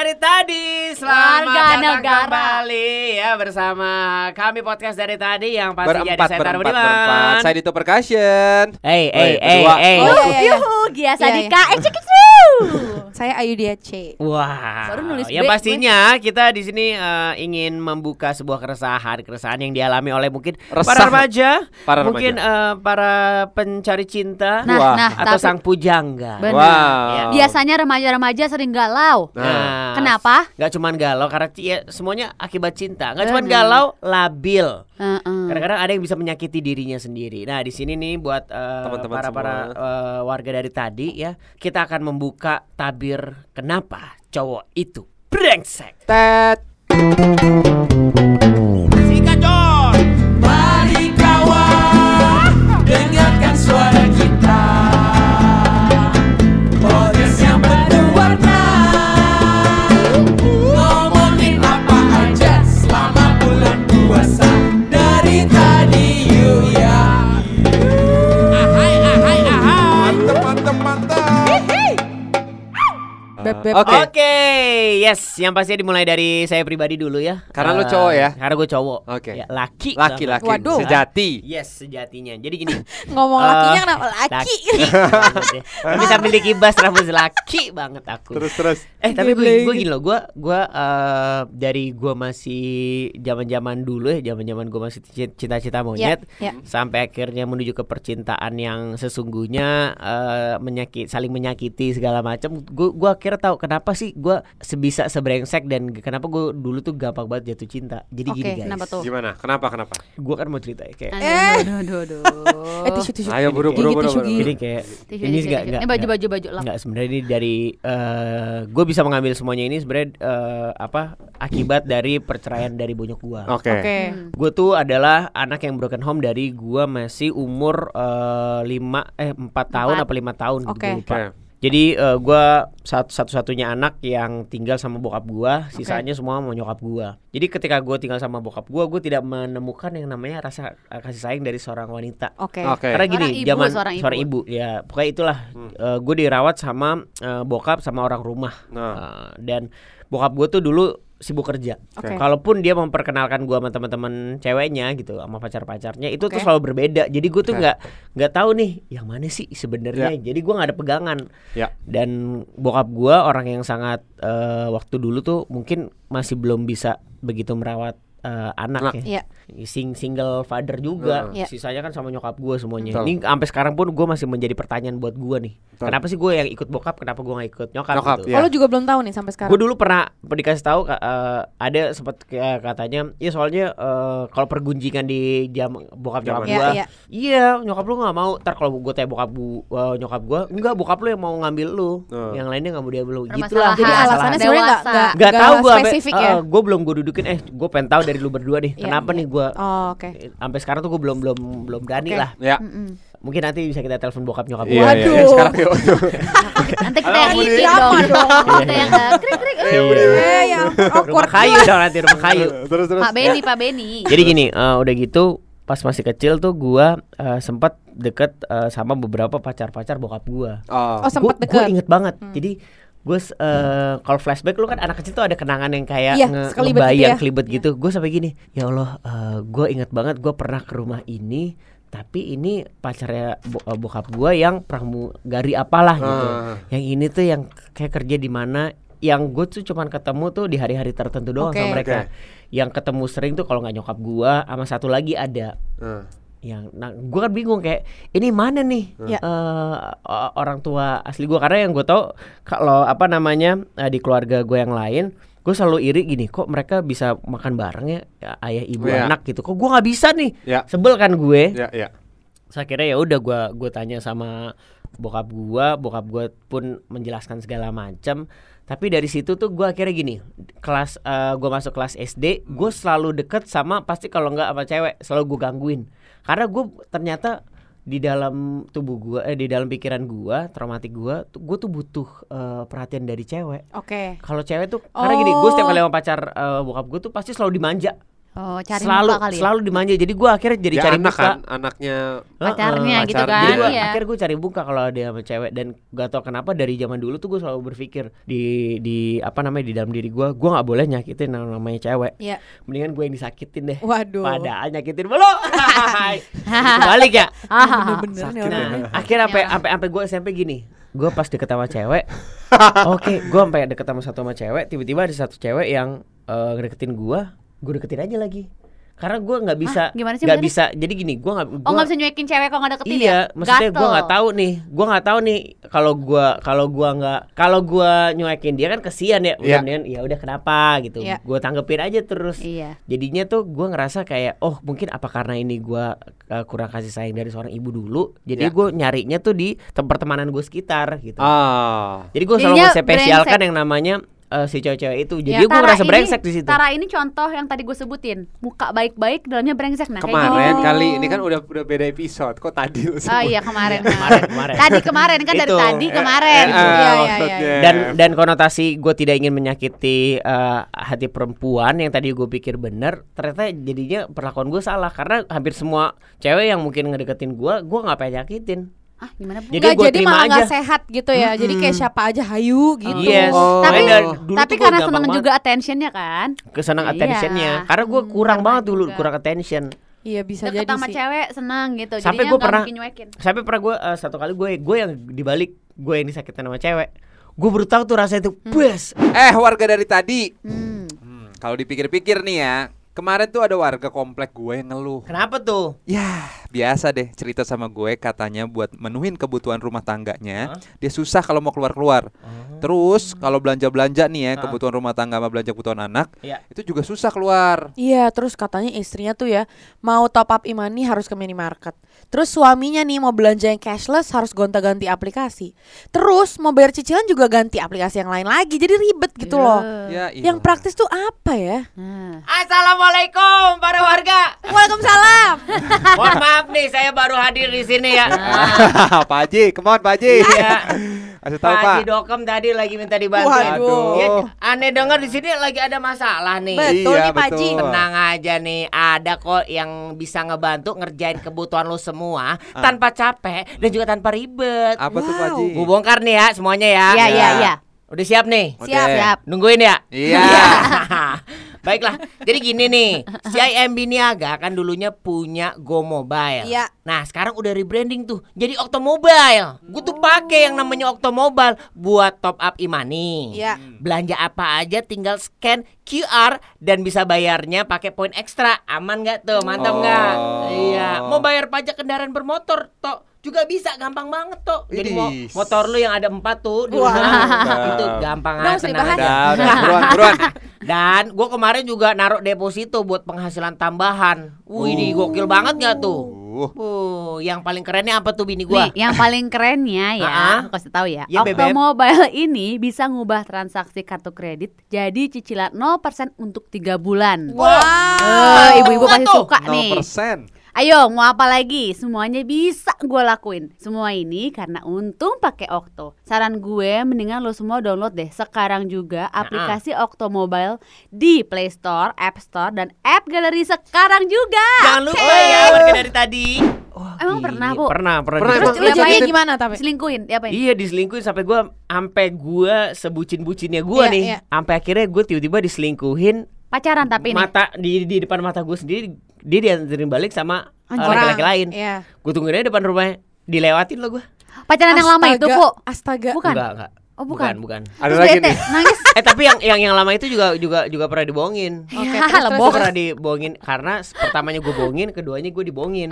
dari tadi Selamat Warga datang negara. kembali ya bersama kami podcast dari tadi yang pasti jadi berempat saya Taruh berempat Budiman. berempat saya Dito Percussion Hey, hey, hey, hey. Oh, iya. yuhu, Gia Sadika, eh, cek, Saya Ayu Dia C. Wah, Baru nulis B, pastinya kita di sini eh, ingin membuka sebuah keresahan, keresahan yang dialami oleh mungkin Resah. para remaja, Para mungkin eh, para pencari cinta, Nah, Wah. nah, atau tapi sang pujangga. Benar. wow biasanya remaja-remaja sering galau. Nah, Kenapa? Gak cuman galau karena ya, semuanya akibat cinta. Gak cuman Benar. galau, labil. Heeh. Kadang-kadang ada yang bisa menyakiti dirinya sendiri. Nah, di sini nih buat para para semua. eh, warga dari tadi ya, kita akan membuka tabir kenapa cowok itu brengsek. Tet Oke Oke, yes, yang pasti dimulai dari saya pribadi dulu ya. Karena lu Eh, cowok ya? Karena gue cowok. Oke. Ya, laki. laki laki Waduh. sejati Yes, sejatinya. Jadi gini. Ngomong Eh, lakinya kenapa laki? Tapi sambil dikibas rambut laki banget aku. terus terus Eh tapi gue gini loh, gue gue eh, dari gue masih zaman zaman dulu ya, zaman zaman gue masih ci- cita-cita monyet, ya. sampai akhirnya menuju ke percintaan yang sesungguhnya eh, menyakit, saling menyakiti segala macam. Gue gue akhirnya tahu kenapa sih gue sebisa sebrengsek dan kenapa gue dulu tuh gampang banget jatuh cinta. Jadi Oke, gini guys, kenapa tuh? gimana kenapa kenapa gue kan mau cerita ya kayak Aduh, aduh, aduh, aduh. Eh tisu tisu. ayo buru buru buru. Ini kayak Tisu, ini enggak enggak Ini baju baju baju lah. Enggak sebenarnya ini dari eh gue bisa mengambil semuanya ini sebenarnya eh, apa akibat dari perceraian dari bonyok gua. oke Oke. Hmm. Gue tuh adalah anak yang broken home dari gua masih umur eh, lima eh empat tahun apa lima tahun gitu, Oke. gua lupa. Oke. Jadi eh, gua satu satu-satunya anak yang tinggal sama bokap gua, sisanya semua mau nyokap gua. Jadi ketika gua tinggal sama bokap gua, gua tidak menemukan yang namanya rasa eh, kasih sayang dari seorang wanita. Oke. oke Karena gini, Seorang ibu, zaman seorang ibu. seorang ibu. ya pokoknya itulah gue dirawat sama eh, bokap sama orang rumah Nah. Eh, dan bokap gue tuh dulu sibuk kerja. Oke. Kalaupun dia memperkenalkan gue sama teman-teman ceweknya gitu, sama pacar-pacarnya itu tuh Oke. selalu berbeda. Jadi gue tuh nggak nggak tahu nih yang mana sih sebenarnya. Jadi gue nggak ada pegangan. ya Dan bokap gue orang yang sangat eh, waktu dulu tuh mungkin masih belum bisa begitu merawat eh, anak Anak. ya Iya. Sing single father juga Iya. sisanya kan sama nyokap gue semuanya Betul. ini sampai sekarang pun gue masih menjadi pertanyaan buat gue nih Betul. kenapa sih gue yang ikut bokap kenapa gue nggak ikut nyokap, Nyokap, gitu iya. Oh, lo juga belum tahu nih sampai sekarang. gue dulu pernah pernah dikasih tahu eh, ada sempat kayak katanya ya soalnya eh, kalau pergunjingan di jam bokap nyokap gue Iya, iya. iya nyokap lu nggak mau ntar kalau gue tanya bokap bu eh, nyokap gue enggak bokap lu yang mau ngambil lu Oh. yang lainnya nggak mau dia belum Permasalahan. gitulah Jadi alasannya sebenarnya nggak nggak Gak tahu gue spesifik ya. gue belum gue dudukin eh gue pengen tahu dari lu berdua nih kenapa nih gue Oh, oke. sampai sekarang tuh gue belum belum belum berani Oke. lah ya Mm-mm. mungkin nanti bisa kita telepon bokap nyokap Iya, gue iya, iya. Waduh. sekarang yuk Nanti kita yang Siapa dong. Kita yang krik krik. eh. Ya rumah kayu dong nanti rumah kayu terus terus Pak Beni, Pak Beni. jadi gini eh, udah gitu pas masih kecil tuh gue eh, sempat deket eh, sama beberapa pacar-pacar bokap gue oh Oh, sempet gue deket. inget banget jadi gue uh, kalau flashback lu kan anak kecil tuh ada kenangan yang kayak Iya, nge- ngebayang gitu ya. kelibet gitu gue sampai gini ya Allah gue inget banget gue pernah ke rumah ini tapi ini pacarnya bo- eh, bokap gue yang pramugari apalah gitu Ah. yang ini tuh yang kayak kerja di mana yang gue tuh cuman ketemu tuh di hari-hari tertentu doang Oke. sama mereka Oke. yang ketemu sering tuh kalau nggak nyokap gue sama satu lagi ada Eh. Yang nah gue kan bingung kayak ini mana nih Ya. eh, o- orang tua asli gue karena yang gue tau kalau apa namanya eh, di keluarga gue yang lain gue selalu iri gini kok mereka bisa makan bareng ya, ya, ayah ibu Iya. anak gitu. Kok gue nggak bisa nih? Ya. Sebel kan gue? Ya ya. Saya kira ya udah gue gue tanya sama bokap gue bokap gue pun menjelaskan segala macam tapi dari situ tuh gue akhirnya gini kelas gue masuk kelas SD gue selalu deket sama pasti kalau nggak sama cewek selalu gue gangguin karena gue ternyata di dalam tubuh gue eh di dalam pikiran gue traumatik gue tuh gue tuh butuh eh, perhatian dari cewek Oke. kalau cewek tuh karena gini gue setiap Oh. kali sama pacar eh, bokap gue tuh pasti selalu dimanja Oh, cari selalu muka kali ya? selalu dimanja. Jadi gue akhirnya jadi Ya cari anak muka. kan, anaknya Pacarnya Heeh. gitu kan. Jadi gua, Iya. akhirnya gue cari muka kalau ada sama cewek dan gak tau kenapa dari zaman dulu tuh gue selalu berpikir di di apa namanya di dalam diri gue gue nggak boleh nyakitin yang namanya cewek. Iya. Mendingan gue yang disakitin deh. Waduh. Padahal nyakitin mulu. Balik ya. Bener-bener Sakit ya. Akhirnya sampai Ya. sampai sampai gue SMP gini. Gue pas deket sama cewek. Oke, gue sampai deket sama satu sama cewek. Tiba-tiba ada satu cewek yang eh, ngedeketin gue. Gue deketin aja lagi. Karena gue nggak bisa, nggak bisa. Jadi gini, gue nggak. Oh gua- nggak bisa nyuekin cewek kalau nggak deketin ya? Iya, maksudnya gue nggak tahu nih, gue nggak tahu nih kalau gua kalau gua nggak kalau gua nyuekin dia kan kesian ya, udah Iya. mendingan, ya udah kenapa gitu, Iya. gue tanggepin aja terus. Iya. Jadinya tuh gue ngerasa kayak oh mungkin apa karena ini gua uh, kurang kasih sayang dari seorang ibu dulu, jadi Ya. gue nyarinya tuh di tem- pertemanan gue sekitar gitu. Ah. Jadi gue selalu spesialkan yang namanya uh, si cewek-cewek itu. Jadi Ya, gue ngerasa brengsek di situ. Tara ini contoh yang tadi gue sebutin, muka baik-baik, dalamnya brengsek. Nah, kayak Kemarin gini. kali ini kan udah udah beda episode. Kok tadi lu Oh sebut? iya kemarin. Kemarin, kemarin. Tadi kemarin kan dari Itu. tadi kemarin. Eh, Iya, iya, iya. dan dan konotasi gue tidak ingin menyakiti eh, hati perempuan yang tadi gue pikir bener ternyata jadinya perlakuan gue salah karena hampir semua cewek yang mungkin ngedeketin gue gue nggak pengen nyakitin Ah, gimana bu? Jadi gua jadi malah nggak aja. sehat gitu ya. Jadi kayak siapa aja hayu gitu. Yes. Oh. Tapi dulu tapi karena banget juga attentionnya kan. kesenang Iya. attentionnya karena gue Hmm, kurang karena banget dulu juga. kurang attention Iya bisa Deket jadi sama sih. cewek seneng gitu. Sampai nggak pernah- mungkin nyuekin. sampai pernah gue eh, satu kali gue gue yang dibalik gue yang disakitin sama cewek gue baru tahu tuh rasanya itu bes Eh, warga dari tadi. Hmm. Hmm, kalau dipikir-pikir nih ya, kemarin tuh ada warga komplek gue yang ngeluh. kenapa tuh Ya, biasa deh cerita sama gue katanya buat menuhin kebutuhan rumah tangganya, dia susah kalau mau keluar-keluar. Terus kalau belanja-belanja nih ya, Hah? kebutuhan rumah tangga sama belanja kebutuhan anak, Iya. itu juga susah keluar. Iya, terus katanya istrinya tuh ya mau top up imani harus ke minimarket. Terus suaminya nih mau belanja yang cashless harus gonta-ganti aplikasi. Terus mau bayar cicilan juga ganti aplikasi yang lain lagi. Jadi ribet gitu loh. Ya, Yang ilah. praktis tuh apa ya? Nah. Assalamualaikum para warga Waalaikumsalam. mohon maaf nih saya baru hadir di sini ya Pak Haji, come on Pak Haji. Iya. Kasih tahu Pak Dokem tadi lagi minta dibantu. Waduh. Ya, aneh dengar di sini lagi ada masalah nih. Betul Iya, nih Pak betul. Tenang aja nih, ada kok yang bisa ngebantu ngerjain kebutuhan lo semua Ah. tanpa capek dan juga tanpa ribet. Apa tuh Pak Wow. Haji? Gue bongkar nih ya semuanya ya. Iya iya Ya. iya. Udah siap nih? Siap siap. Nungguin ya? Iya. Baiklah, jadi gini nih, si IMB Niaga kan dulunya punya Go Mobile. Iya. Nah sekarang udah rebranding tuh, jadi Oktomobile. Gue tuh pakai yang namanya Oktomobile buat top up imani. Iya. Belanja apa aja tinggal scan QR dan bisa bayarnya pakai poin ekstra. Aman nggak tuh? Mantap nggak? Oh. Iya. Mau bayar pajak kendaraan bermotor, toh juga bisa gampang banget toh. Jadi Widih. motor lu yang ada empat tuh di rumah itu gampang aja. Udah, udah, buruan, buruan. Dan gue kemarin juga naruh deposito buat penghasilan tambahan. Wih, di gokil banget gak tuh? Uh, Uh, yang paling kerennya apa tuh bini gua? Nih, yang paling kerennya ya, aku kasih tahu ya. Ya, Beb. Oktomobile ini bisa ngubah transaksi kartu kredit jadi cicilan 0% untuk tiga bulan. Wow. Eh, ibu-ibu Apa pasti tuh? suka nih. 0%. Ayo, mau apa lagi? Semuanya bisa gue lakuin. Semua ini karena untung pakai Okto. Saran gue, mendingan lo semua download deh sekarang juga aplikasi Okto Mobile di Play Store, App Store, dan App Gallery sekarang juga. Jangan lupa ya warga dari tadi. Wah, Emang gini. pernah, Bu? Pernah, pernah. Pernah, Terus. Lu jadinya gimana tapi? Selingkuhin, diapain? Iya diselingkuhin sampai gua sampai gua sebucin-bucinnya gua Iya, nih. iya. Sampai akhirnya gue tiba-tiba diselingkuhin Pacaran tapi mata di di depan mata gue sendiri dia dianterin balik sama uh, Anjir. laki-laki lain. Iya. Gue tungguin aja depan rumahnya. Dilewatin lo gue. Pacaran yang lama itu, Bu. Astaga. Bukan. Enggak, enggak. Oh, bukan. bukan. Ada Terus lagi nih. nangis. Eh tapi yang yang yang lama itu juga juga juga pernah dibohongin. Oke, Ya, terus, lebok. Gue terus. pernah dibohongin karena pertamanya gue bohongin, keduanya gue dibohongin.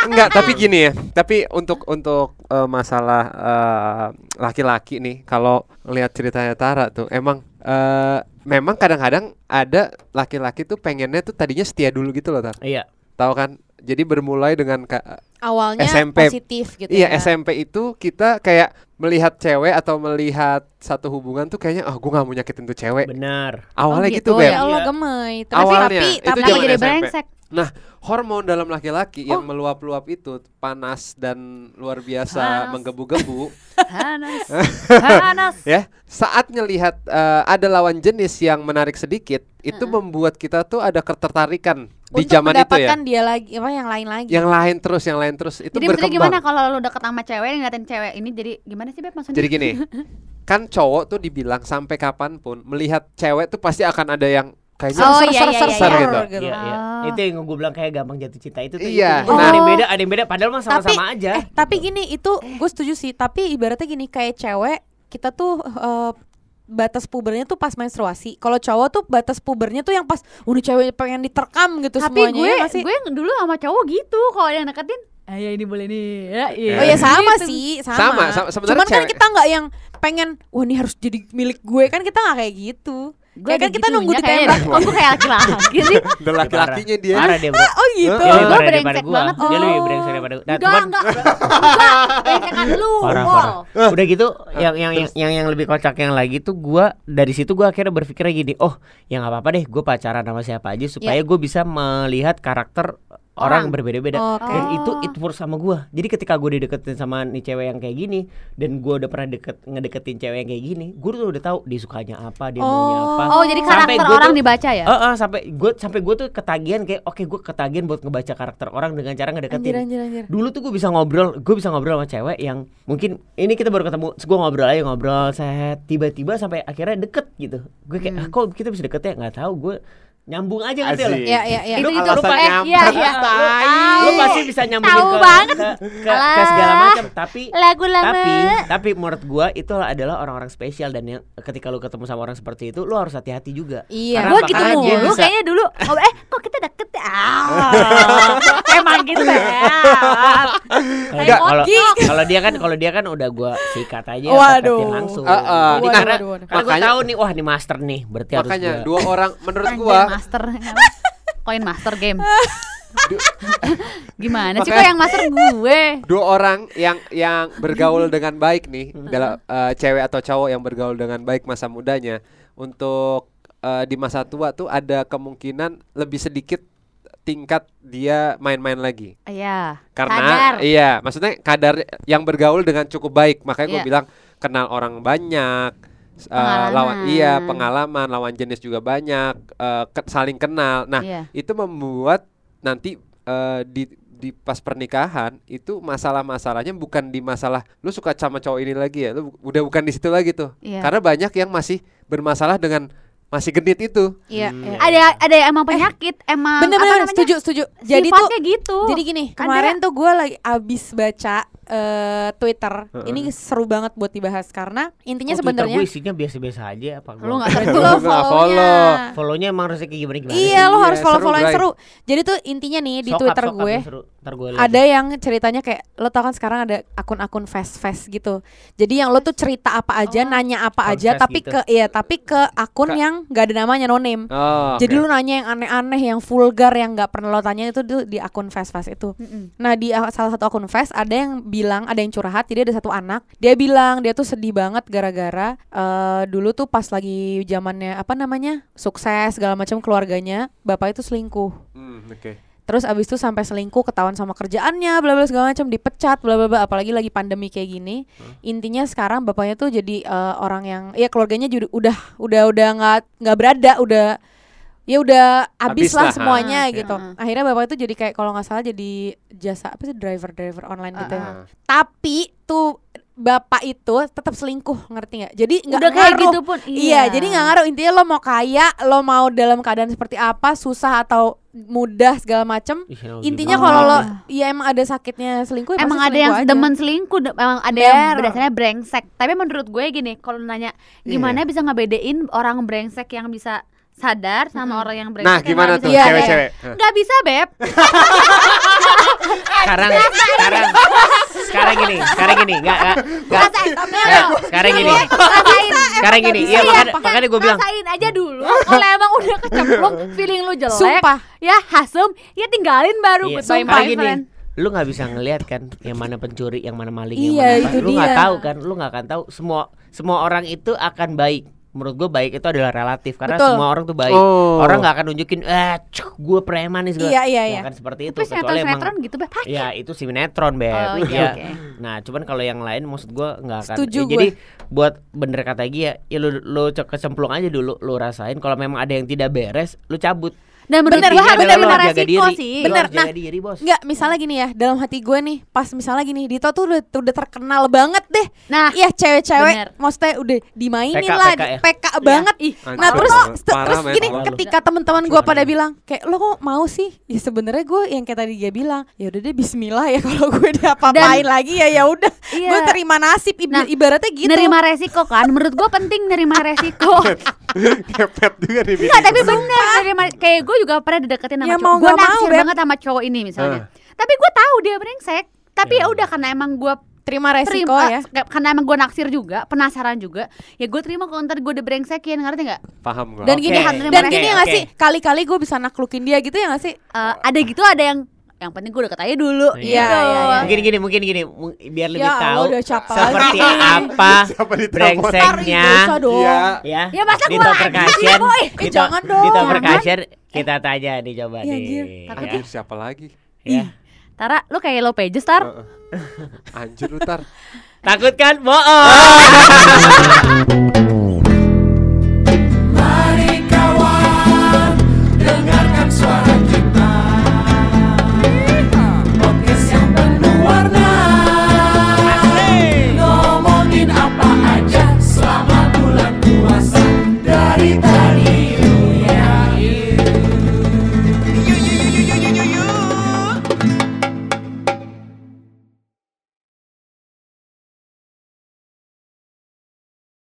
Enggak, tapi gini ya. Tapi untuk untuk eh, masalah eh, laki-laki nih, kalau lihat ceritanya Tara tuh, emang eh, memang kadang-kadang ada laki-laki tuh pengennya tuh tadinya setia dulu gitu loh, Tar. iya. Tahu kan? Jadi bermulai dengan ka- Awalnya SMP. positif gitu iya ya. SMP itu kita kayak melihat cewek atau melihat satu hubungan tuh kayaknya ah gue nggak mau nyakitin tuh cewek. Benar. Awalnya Oh, gitu, gitu. Ya Allah gemoy. Tapi Awalnya, tapi itu tapi jadi brengsek? Nah, hormon dalam laki-laki yang Oh. meluap-luap itu panas dan luar biasa menggebu-gebu Panas. Panas. ya. Saat ngelihat eh, ada lawan jenis yang menarik sedikit, itu membuat kita tuh ada ketertarikan di Untuk zaman itu ya. mendapatkan dia lagi apa yang lain lagi. Yang lain terus, yang lain terus itu Jadi berkembang. gimana kalau lu deket sama cewek ngeliatin cewek ini jadi gimana sih Beb maksudnya? Jadi gini, kan cowok tuh dibilang sampai kapan pun melihat cewek tuh pasti akan ada yang kayaknya Oh, Ser- iya, ser- iya, ser- iya, ser iya. gitu. Iya, iya. Ah. Itu yang gue bilang kayak gampang jatuh cinta itu tuh. Iya, itu. nah. ada yang beda, ada yang beda padahal mah Tapi sama-sama aja. eh, tapi gini itu gue setuju sih. Tapi ibaratnya gini kayak cewek kita tuh eh, batas pubernya tuh pas menstruasi. Kalau cowok tuh batas pubernya tuh yang pas udah cewek pengen diterkam gitu Tapi semuanya. gue ya nggak sih? gue dulu sama cowok gitu kalau yang deketin Ah ya ini boleh nih ya, iya. Oh ya sama Gitu. sih, sama. Sama, sama- sebenarnya Cuman kan cewek- kita nggak yang pengen, wah ini harus jadi milik gue kan kita nggak kayak gitu. Gue ya kan kita nunggu kayaknya ditembak. Kok gue kayak laki-laki sih? Dan laki-lakinya dia Parah dia, Bro. Oh gitu. Dia lebih Gue parah daripada brengsek gua. banget. Dia lebih Oh. brengsek daripada gua. Nah, Enggak, cuman enggak. Enggak. Brengsekan lu. parah Mol. parah. Udah gitu yang yang yang yang yang lebih kocak yang lagi tuh gua dari situ gua akhirnya berpikirnya gini, oh ya apa-apa deh, gue pacaran sama siapa aja supaya gue bisa melihat karakter orang, Orang. berbeda-beda Oke. dan itu Oh. itu works sama gua. Jadi ketika gue dideketin sama nih cewek yang kayak gini dan gue udah pernah deket ngedeketin cewek yang kayak gini, gue tuh udah tahu dia sukanya apa, dia maunya apa. Oh, jadi Sampai karakter gua orang tuh- dibaca ya? Eh, eh, sampai gue sampai gue tuh ketagihan kayak oke gue ketagihan buat ngebaca karakter orang dengan cara ngedeketin. Anjir anjir anjir. Dulu tuh gue bisa ngobrol, gue bisa ngobrol sama cewek yang mungkin ini kita baru ketemu, gue ngobrol aja ngobrol, saya tiba-tiba sampai akhirnya deket gitu. Gue kayak, ah, kok kita bisa deket ya? Nggak tahu, gue nyambung aja gitu loh. Ya ya ya. Lu Itu- itu alasan lupa. Eh, iya, iya. tai. Lu pasti bisa nyambungin Tahu ke, banget. ke, ke, ke segala macam, tapi Lagu lama. tapi tapi menurut gua itu adalah orang-orang spesial dan yang ketika lu ketemu sama orang seperti itu lu harus hati-hati juga. Iya. Karena Gue apa? gitu mulu bisa- kayaknya dulu oh, Eh kok kita deket ya ah, Emang gitu ya Kalau Kayak kalau kalau dia kan kalau dia kan udah gua sikat aja Waduh. langsung. Waduh, karena waduh, waduh. karena gua Makanya- tahu nih wah ini master nih berarti harus Makanya gua- dua orang menurut gua master Koin master game. Gimana sih kok yang master gue? Dua orang yang yang bergaul dengan baik nih dalam eh, cewek atau cowok yang bergaul dengan baik masa mudanya untuk eh, di masa tua tuh ada kemungkinan lebih sedikit tingkat dia main-main lagi. Iya. Karena Sadar. iya maksudnya kadar yang bergaul dengan cukup baik. Makanya gue Iya. bilang kenal orang banyak eh, Pengalaman. lawan iya pengalaman lawan jenis juga banyak eh, ke- saling kenal nah Iya. itu membuat nanti eh, di di pas pernikahan itu masalah-masalahnya bukan di masalah lu suka sama cowok ini lagi ya lu udah bukan di situ lagi tuh Iya. karena banyak yang masih bermasalah dengan masih genit itu Iya. Hmm. iya. Ada ada yang emang penyakit Emang Bener apa bener namanya? setuju setuju. Jadi tuh gitu Jadi gini, Ada- kemarin tuh gue lagi abis baca eh, Twitter. Heeh. Ini seru banget buat dibahas karena intinya Twitter sebenarnya gue isinya biasa-biasa aja apa Lu gua- gak Berarti tahu lo Nggak follow-nya. Follow-nya emang harusnya kayak gimana gimana Iya, lo Iya, harus follow-follow yang seru. Jadi tuh intinya nih di Twitter gue ada yang ceritanya kayak lo tau kan sekarang ada akun-akun fast fast gitu. Jadi yang lo tuh cerita apa aja, Oh. nanya apa aja, tapi gitu. ke iya tapi ke akun Ka- yang gak ada namanya no name. oh, Jadi lu nanya yang aneh-aneh, yang vulgar, yang nggak pernah lo tanya itu di akun fast fast itu. Nah di salah satu akun Fest ada yang bilang ada yang curhat jadi ada satu anak dia bilang dia tuh sedih banget gara-gara eh, dulu tuh pas lagi zamannya apa namanya sukses segala macam keluarganya bapak itu selingkuh. Hmm, oke. Terus abis itu sampai selingkuh ketahuan sama kerjaannya bla bla segala macam dipecat bla bla bla apalagi lagi pandemi kayak gini. Intinya sekarang bapaknya tuh jadi eh, orang yang ya keluarganya juga udah udah udah nggak nggak berada udah ya udah habis Habis lah lah, semuanya ah, oke. gitu Ah. akhirnya bapak itu jadi kayak kalau nggak salah jadi jasa apa sih driver driver online gitu ya. Ah. tapi tuh bapak itu tetap selingkuh ngerti nggak jadi nggak Udah kayak ngaruh. gitu pun Iya, jadi nggak ngaruh. Intinya lo mau kaya, lo mau dalam keadaan seperti apa, susah atau mudah segala macem. Ih, nah, Intinya kalau lo, Oh. ya emang ada sakitnya selingkuh, ya Emang ada yang selingkuh aja. demen selingkuh, de- emang ada yang Ber. berdasarnya brengsek. Tapi menurut gue gini, kalau nanya gimana bisa ngebedain orang brengsek yang bisa sadar sama orang yang brengsek nah yang gimana nggak tuh cewek-cewek? Hah. Nggak bisa beb. sekarang sekarang. Sekarang gini sekarang gini nggak nggak nggak. Rasain, nggak, sekarang gini. Sekarang gini iya makanya makanya gue bilang. Rasain aja dulu. Kalau emang udah kecemplung, feeling lu jelek, Sumpah. ya hasem, ya tinggalin baru. Iya, Goodbye, sekarang my gini. friend. lu nggak bisa ngelihat kan yang mana pencuri yang mana maling Iya, yang mana apa. itu lu nggak tahu kan lu nggak akan tahu. Semua semua orang itu akan baik menurut gue baik itu adalah relatif karena Betul. semua orang tuh baik. Oh. Orang nggak akan nunjukin eh gue preman nih segala. Iya, iya, Nggak iya. akan seperti itu Tapi kecuali emang sinetron-sinetron gitu, Beb. Ya itu sinetron beb. Oh, iya, Iya. oke. Nah cuman kalau yang lain maksud gue nggak akan. Setuju ya, gue. Jadi buat bener kata Gia, ya lu lu cek kecemplung aja dulu, lu rasain. Kalau memang ada yang tidak beres, lu cabut. Dan menurut Bener, gua Intinya harus benar jaga resiko diri. sih. Bener, nah, diri bos. Enggak, misalnya gini ya, dalam hati gue nih, pas misalnya gini, Dito tuh udah, udah terkenal banget deh. Nah, Iya, cewek-cewek maksudnya udah dimainin PK, lah, PK ya? PK banget. Ih, Nah, terus terus gini ketika teman-teman gue pada bilang, kayak lo kok mau sih? Ya sebenarnya gue yang kayak tadi dia bilang, ya udah deh Bismillah ya kalau gue diapa-apain lagi ya ya udah, Iya. gue terima nasib. Ib- Nah, ibaratnya gitu. nerima resiko kan menurut gua penting nerima resiko Kepet juga nih Enggak, tapi benar nerima kayak gue juga pernah dideketin sama Ya, cowok mau gue mau, naksir Beb. banget sama cowok ini misalnya Ah. tapi gue tahu dia brengsek tapi Ya. ya udah karena emang gue terima resiko terima ya. kayak- karena emang gue naksir juga penasaran juga ya gue terima kalau ntar gue udah brengsekin ngerti nggak Paham gua. Dan Oke, gini, dan gini ya nggak oke. sih? Kali-kali gue bisa naklukin dia gitu ya nggak sih? Eh, ada gitu ada yang yang penting gue deket aja dulu Iya, gitu. iya, iya. Mungkin gini, mungkin gini, biar lebih Ya tahu seperti apa Siapa di telepon? brengseknya. Dong. Iya. Ya, Ya, masa top lagi sih, boy? Eh, jangan dong. Di top Jangan. percussion kita tanya nih coba Iya, nih. anjir. Takut Anjir, siapa lagi? Ya. Tara lu kayak lo pages tar Anjir lu tar. Takut kan? Bohong.